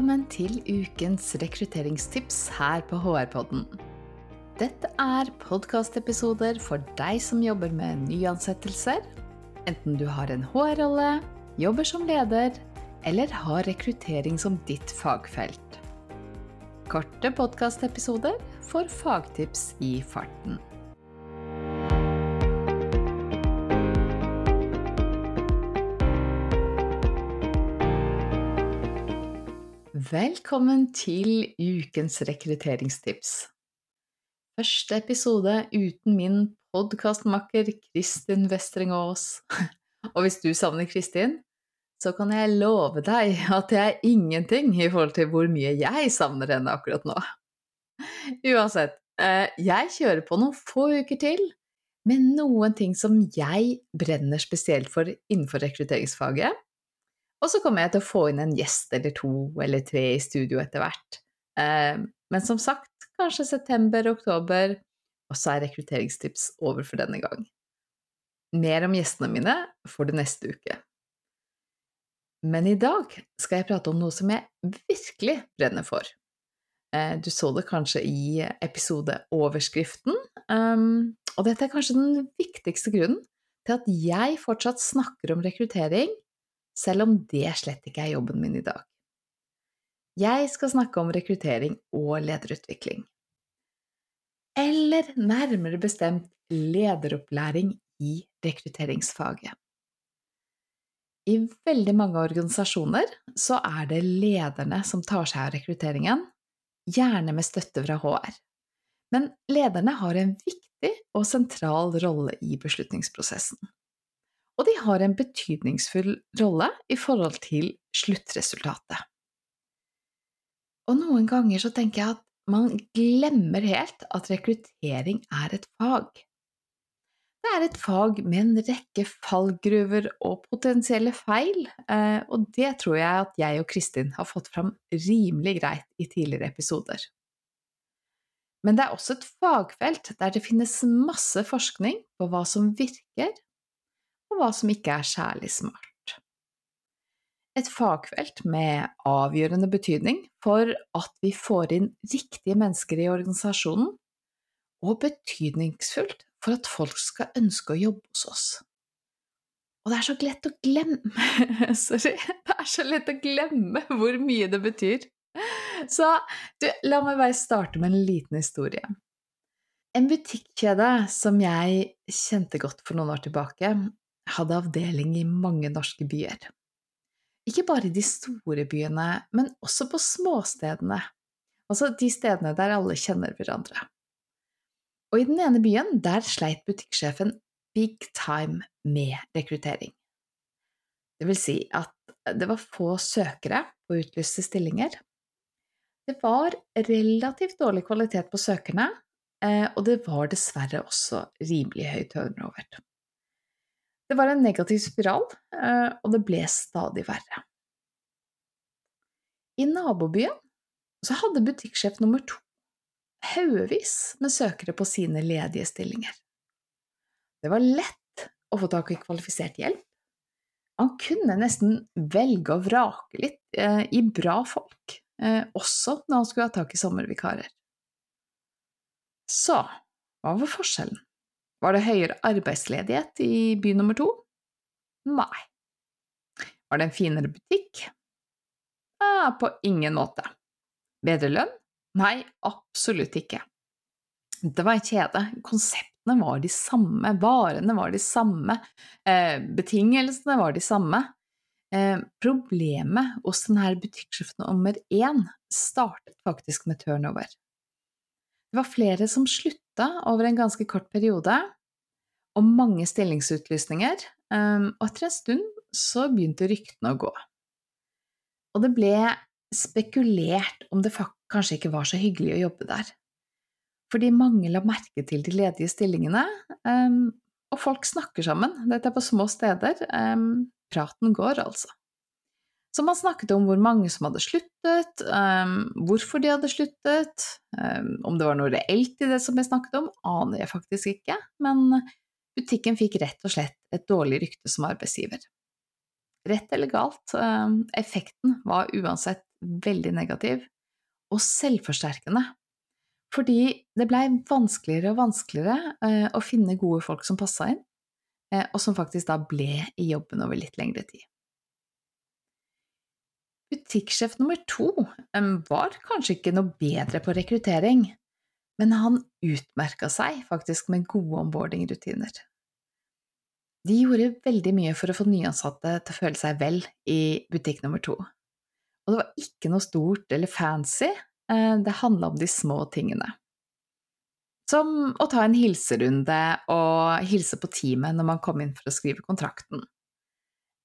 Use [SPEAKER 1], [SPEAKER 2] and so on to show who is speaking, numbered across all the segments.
[SPEAKER 1] Velkommen til ukens rekrutteringstips her på HR-podden. Dette er podkastepisoder for deg som jobber med nyansettelser, enten du har en HR-rolle, jobber som leder eller har rekruttering som ditt fagfelt. Korte podkastepisoder for fagtips i farten. Velkommen til ukens rekrutteringstips. Første episode uten min podkastmakker Kristin Westring Aas. Og hvis du savner Kristin, så kan jeg love deg at det er ingenting i forhold til hvor mye jeg savner henne akkurat nå. Uansett, eh, jeg kjører på noen få uker til med noen ting som jeg brenner spesielt for innenfor rekrutteringsfaget og så kommer jeg til å få inn en gjest eller to eller tre i studio etter hvert. Eh, men som sagt, kanskje september-oktober, og så er rekrutteringstips over for denne gang. Mer om gjestene mine får du neste uke. Men i dag skal jeg prate om noe som jeg virkelig brenner for. Eh, du så det kanskje i episodeoverskriften, ehm, og dette er kanskje den viktigste grunnen til at jeg fortsatt snakker om rekruttering selv om det slett ikke er jobben min i dag. Jeg skal snakke om rekruttering og lederutvikling. Eller nærmere bestemt lederopplæring i rekrutteringsfaget. I veldig mange organisasjoner så er det lederne som tar seg av rekrutteringen, gjerne med støtte fra HR. Men lederne har en viktig og sentral rolle i beslutningsprosessen og de har en betydningsfull rolle i forhold til sluttresultatet. Og noen ganger så tenker jeg at man glemmer helt at rekruttering er et fag. Det er et fag med en rekke fallgruver og potensielle feil, eh, og det tror jeg at jeg og Kristin har fått fram rimelig greit i tidligere episoder. Men det er også et fagfelt der det finnes masse forskning på hva som virker, og hva som ikke er særlig smart. Et fagfelt med avgjørende betydning for at vi får inn riktige mennesker i organisasjonen, og betydningsfullt for at folk skal ønske å jobbe hos oss. Og det er så lett å glemme Sorry. Det er så lett å glemme hvor mye det betyr. Så du, la meg bare starte med en liten historie. En butikkjede som jeg kjente godt for noen år tilbake, hadde avdeling i mange norske byer. Ikke bare i de store byene, men også på småstedene, altså de stedene der alle kjenner hverandre. Og i den ene byen, der sleit butikksjefen big time med rekruttering. Det vil si at det var få søkere på utlyste stillinger. Det var relativt dårlig kvalitet på søkerne, eh, og det var dessverre også rimelig høy turnover. Det var en negativ spiral, eh, og det ble stadig verre. I nabobyen så hadde butikksjef nummer to haugevis med søkere på sine ledige stillinger. Det var lett å få tak i kvalifisert hjelp. Han kunne nesten velge og vrake litt eh, i bra folk, eh, også når han skulle ha tak i sommervikarer. Så hva var forskjellen? Var det høyere arbeidsledighet i by nummer to? Nei. Var det en finere butikk? Ah, på ingen måte. Bedre lønn? Nei, absolutt ikke. Det var en kjede. Konseptene var de samme, varene var de samme, eh, betingelsene var de samme. Eh, problemet hos denne butikksjefen nummer én startet faktisk med turnover. Det var flere som slutta over en ganske kort periode, og mange stillingsutlysninger, ehm, og etter en stund så begynte ryktene å gå. Og det ble spekulert om det kanskje ikke var så hyggelig å jobbe der. Fordi mange la merke til de ledige stillingene, ehm, og folk snakker sammen. Dette er på små steder. Ehm, praten går, altså. Så man snakket om hvor mange som hadde sluttet, um, hvorfor de hadde sluttet, um, om det var noe reelt i det som ble snakket om, aner jeg faktisk ikke, men butikken fikk rett og slett et dårlig rykte som arbeidsgiver. Rett eller galt, um, effekten var uansett veldig negativ og selvforsterkende. Fordi det blei vanskeligere og vanskeligere uh, å finne gode folk som passa inn, uh, og som faktisk da ble i jobben over litt lengre tid. Butikksjef nummer to var kanskje ikke noe bedre på rekruttering, men han utmerka seg faktisk med gode onboarding-rutiner. De gjorde veldig mye for å få nyansatte til å føle seg vel i butikk nummer to. Og det var ikke noe stort eller fancy, eh, det handla om de små tingene. Som å ta en hilserunde og hilse på teamet når man kom inn for å skrive kontrakten.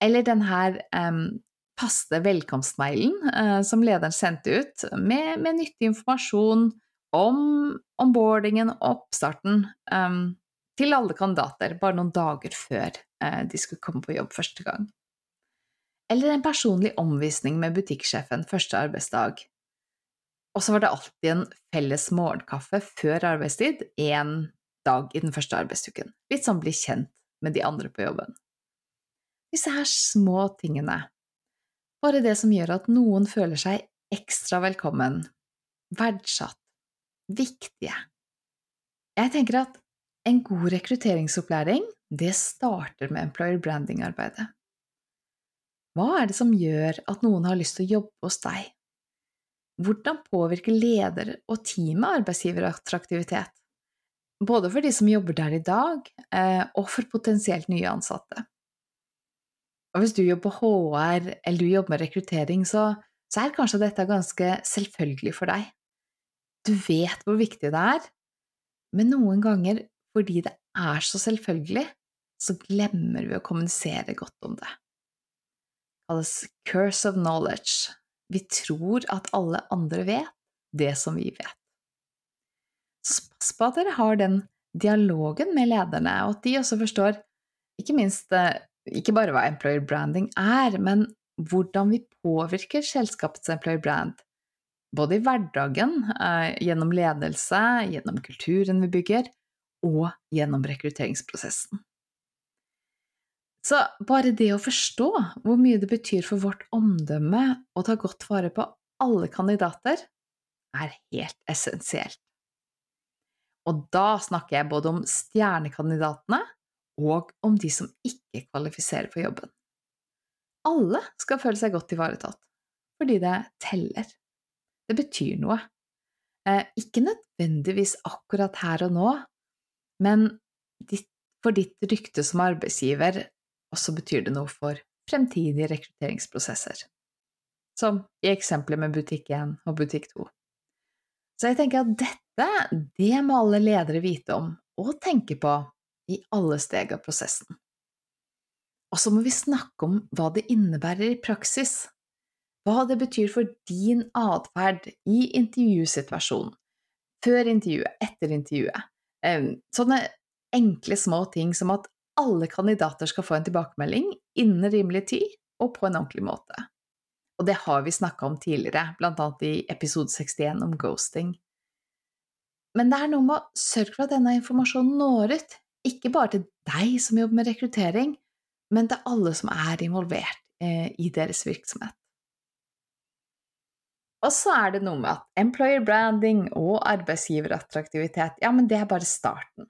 [SPEAKER 1] Eller den her um, faste velkomstmailen eh, som lederen sendte ut, med, med nyttig informasjon om onboardingen og oppstarten um, til alle kandidater bare noen dager før eh, de skulle komme på jobb første gang. Eller en personlig omvisning med butikksjefen første arbeidsdag. Og så var det alltid en felles morgenkaffe før arbeidstid én dag i den første arbeidsuken. Litt sånn bli kjent med de andre på jobben. Disse her små tingene bare det som gjør at noen føler seg ekstra velkommen, verdsatt, viktige. Jeg tenker at en god rekrutteringsopplæring, det starter med employer branding-arbeidet. Hva er det som gjør at noen har lyst til å jobbe hos deg? Hvordan påvirker leder og teamet arbeidsgiverattraktivitet? Både for de som jobber der i dag, eh, og for potensielt nye ansatte. Og hvis du jobber på HR, eller du jobber med rekruttering, så, så er kanskje dette ganske selvfølgelig for deg. Du vet hvor viktig det er, men noen ganger, fordi det er så selvfølgelig, så glemmer vi å kommunisere godt om det. Det kalles curse of knowledge. Vi tror at alle andre vet det som vi vet. Så pass på at dere har den dialogen med lederne, og at de også forstår, ikke minst eh, ikke bare hva employer branding er, men hvordan vi påvirker selskapets employer brand. Både i hverdagen, eh, gjennom ledelse, gjennom kulturen vi bygger, og gjennom rekrutteringsprosessen. Så bare det å forstå hvor mye det betyr for vårt omdømme å ta godt vare på alle kandidater, er helt essensielt. Og da snakker jeg både om stjernekandidatene og om de som ikke kvalifiserer for jobben. Alle skal føle seg godt ivaretatt, fordi det teller. Det betyr noe. Eh, ikke nødvendigvis akkurat her og nå, men for ditt rykte som arbeidsgiver også betyr det noe for fremtidige rekrutteringsprosesser. Som i eksempelet med butikk 1 og butikk 2. Så jeg tenker at dette, det må alle ledere vite om og tenke på i alle steg av prosessen. Og så må vi snakke om hva det innebærer i praksis, hva det betyr for din atferd i intervjusituasjonen, før intervjuet, etter intervjuet. Sånne enkle, små ting som at alle kandidater skal få en tilbakemelding innen rimelig tid og på en ordentlig måte. Og det har vi snakka om tidligere, annet i episode 61 om ghosting. Men det er noe med å sørge for at denne informasjonen når ut ikke bare til deg som jobber med rekruttering, men til alle som er involvert eh, i deres virksomhet. Og så er det noe med at employer branding og arbeidsgiverattraktivitet, ja, men det er bare starten.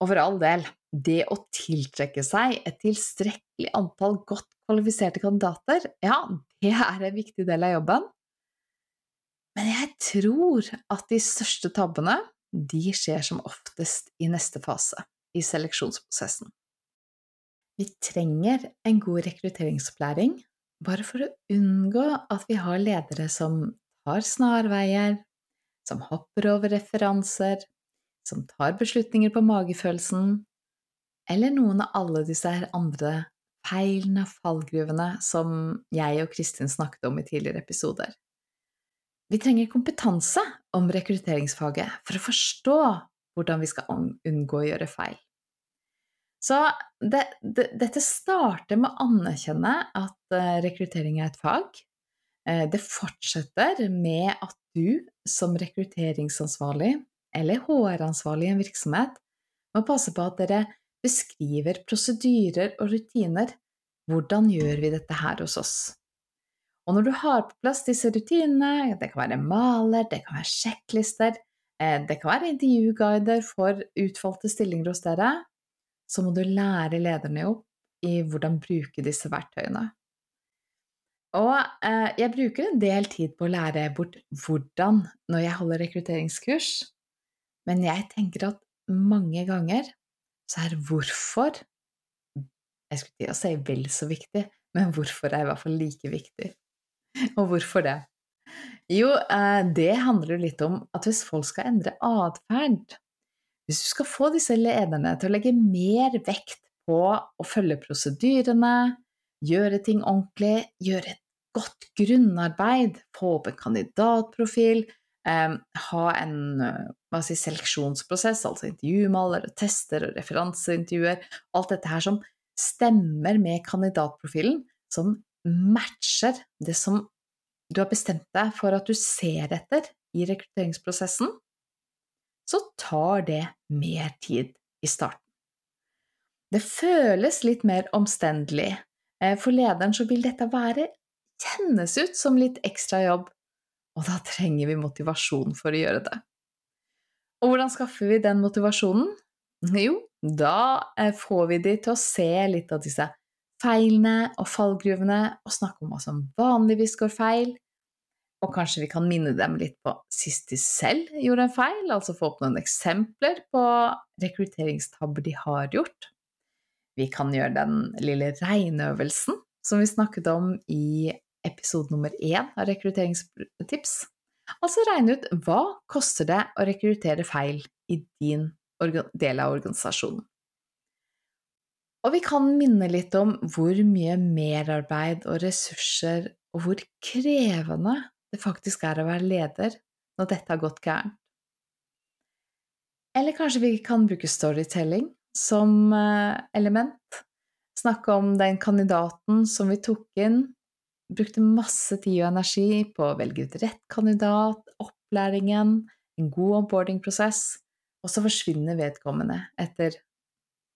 [SPEAKER 1] Og for all del, det å tiltrekke seg et tilstrekkelig antall godt kvalifiserte kandidater, ja, det er en viktig del av jobben. Men jeg tror at de største tabbene, de skjer som oftest i neste fase i seleksjonsprosessen. Vi trenger en god rekrutteringsopplæring bare for å unngå at vi har ledere som tar snarveier, som hopper over referanser, som tar beslutninger på magefølelsen, eller noen av alle disse andre feilene, og fallgruvene, som jeg og Kristin snakket om i tidligere episoder. Vi trenger kompetanse om rekrutteringsfaget for å forstå hvordan vi skal unngå å gjøre feil. Så det, det, dette starter med å anerkjenne at uh, rekruttering er et fag. Uh, det fortsetter med at du som rekrutteringsansvarlig eller HR-ansvarlig i en virksomhet må passe på at dere beskriver prosedyrer og rutiner. Hvordan gjør vi dette her hos oss? Og når du har på plass disse rutinene, det kan være maler, det kan være sjekklister, eh, det kan være intervjuguider for utvalgte stillinger hos dere, så må du lære lederne opp i hvordan bruke disse verktøyene. Og eh, jeg bruker en del tid på å lære bort hvordan når jeg holder rekrutteringskurs, men jeg tenker at mange ganger så er hvorfor Jeg skulle til å si vel så viktig, men hvorfor er i hvert fall like viktig. Og hvorfor det? Jo, eh, det handler jo litt om at hvis folk skal endre atferd Hvis du skal få disse lederne til å legge mer vekt på å følge prosedyrene, gjøre ting ordentlig, gjøre et godt grunnarbeid, få opp en kandidatprofil, eh, ha en si, seleksjonsprosess, altså intervjumaler og tester og referanseintervjuer, alt dette her som stemmer med kandidatprofilen, som matcher det som du har bestemt deg for at du ser etter i rekrutteringsprosessen, så tar det mer tid i starten. Det føles litt mer omstendelig. Eh, for lederen så vil dette være kjennes ut som litt ekstra jobb, og da trenger vi motivasjon for å gjøre det. Og hvordan skaffer vi den motivasjonen? Jo, da eh, får vi de til å se litt av disse feilene og fallgruvene, og snakke om hva som vanligvis går feil. Og kanskje vi kan minne dem litt på sist de selv gjorde en feil, altså få opp noen eksempler på rekrutteringstabber de har gjort. Vi kan gjøre den lille regneøvelsen som vi snakket om i episode nummer én av Rekrutteringstips. Altså regne ut hva koster det å rekruttere feil i din del av organisasjonen. Og vi kan minne litt om hvor mye merarbeid og ressurser og hvor krevende det faktisk er å være leder når dette har gått gærent. Eller kanskje vi kan bruke storytelling som eh, element. Snakke om den kandidaten som vi tok inn, brukte masse tid og energi på å velge ut rett kandidat, opplæringen, en god onboarding-prosess, og så forsvinner vedkommende etter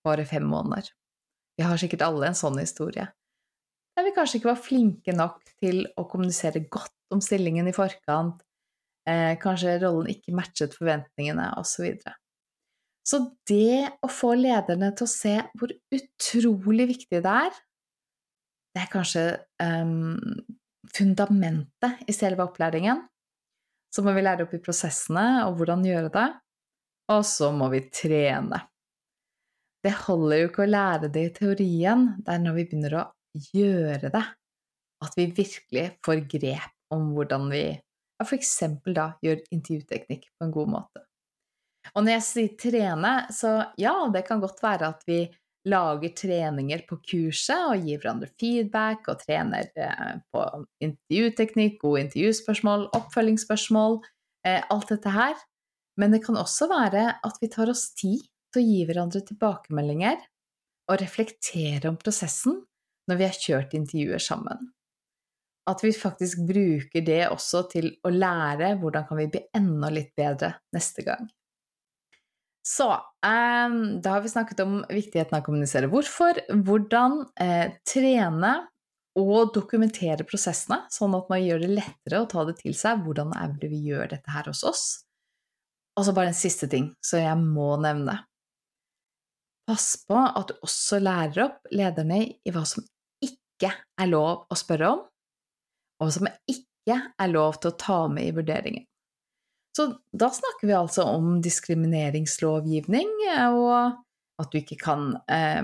[SPEAKER 1] bare fem måneder. Vi har sikkert alle en sånn historie. Der vi kanskje ikke var flinke nok til å kommunisere godt om stillingen i forkant, eh, kanskje rollen ikke matchet forventningene, osv. Så, så det å få lederne til å se hvor utrolig viktig det er, det er kanskje um, fundamentet i selve opplæringen. Så må vi lære opp i prosessene og hvordan gjøre det, og så må vi trene. Det holder jo ikke å lære det i teorien, det er når vi begynner å gjøre det, at vi virkelig får grep om hvordan vi ja, f.eks. da gjør intervjuteknikk på en god måte. Og når jeg sier trene, så ja, det kan godt være at vi lager treninger på kurset og gir hverandre feedback og trener eh, på intervjuteknikk, gode intervjuspørsmål, oppfølgingsspørsmål, eh, alt dette her. Men det kan også være at vi tar oss tid til å gi hverandre tilbakemeldinger og reflektere om prosessen når vi har kjørt intervjuer sammen. At vi faktisk bruker det også til å lære hvordan kan vi bli enda litt bedre neste gang. Så eh, da har vi snakket om viktigheten av å kommunisere hvorfor, hvordan eh, trene og dokumentere prosessene, sånn at man gjør det lettere å ta det til seg. Hvordan er det vi gjør dette her hos oss? Og så bare en siste ting som jeg må nevne. Pass på at du også lærer opp lederne i hva som ikke er lov å spørre om, og som ikke er lov til å ta med i vurderingen. Så da snakker vi altså om diskrimineringslovgivning, og at du ikke kan, eh,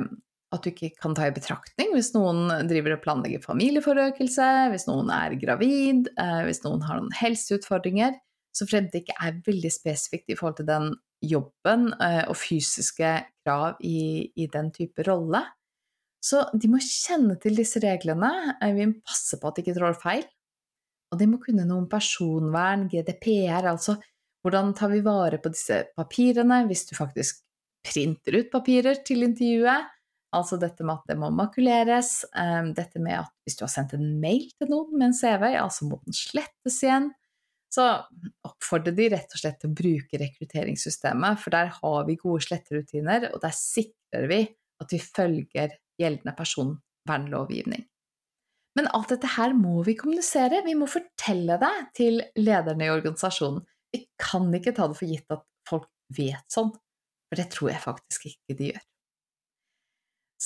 [SPEAKER 1] du ikke kan ta i betraktning hvis noen driver og planlegger familieforøkelse, hvis noen er gravid, eh, hvis noen har noen helseutfordringer, så fremt det ikke er veldig spesifikt i forhold til den jobben eh, og fysiske krav i, i, den type rolle. Så de må kjenne til disse reglene, eh, vi må passe på at de ikke trår feil. Og de må kunne noe om personvern, GDPR, altså hvordan tar vi vare på disse papirene hvis du faktisk printer ut papirer til intervjuet? Altså dette med at det må makuleres, eh, dette med at hvis du har sendt en mail til noen med en CV, altså må den slettes igjen. Så oppfordrer de rett og slett til å bruke rekrutteringssystemet, for der har vi gode sletterutiner, og der sikrer vi at vi følger gjeldende personvernlovgivning. Men alt dette her må vi kommunisere. Vi må fortelle det til lederne i organisasjonen. Vi kan ikke ta det for gitt at folk vet sånn, for det tror jeg faktisk ikke de gjør.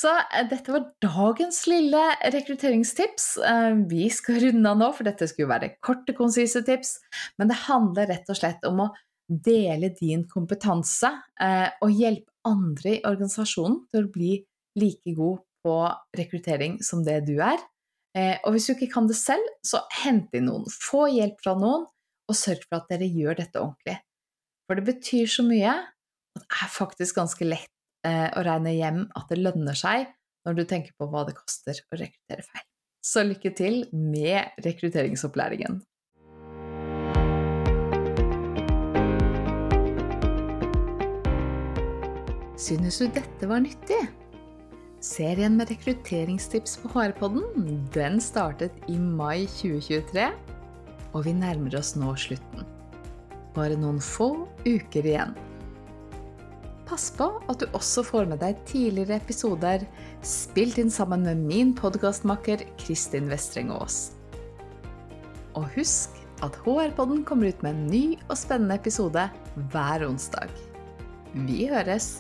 [SPEAKER 1] Så eh, dette var dagens lille rekrutteringstips. Eh, vi skal runde av nå, for dette skulle være korte, konsise tips. Men det handler rett og slett om å dele din kompetanse eh, og hjelpe andre i organisasjonen til å bli like god på rekruttering som det du er. Og hvis du ikke kan det selv, så hent inn noen. Få hjelp fra noen, og sørg for at dere gjør dette ordentlig. For det betyr så mye, og det er faktisk ganske lett Eh, å regne hjem at det lønner seg når du tenker på hva det koster å rekruttere feil. Så lykke til med rekrutteringsopplæringen! Synes du dette var nyttig? Serien med rekrutteringstips på HR-podden den startet i mai 2023, og vi nærmer oss nå slutten. Bare noen få uker igjen. Pass på at du også får med deg tidligere episoder spilt inn sammen med min podkastmakker Kristin Vestreng Aas. Og husk at HR-podden kommer ut med en ny og spennende episode hver onsdag. Vi høres!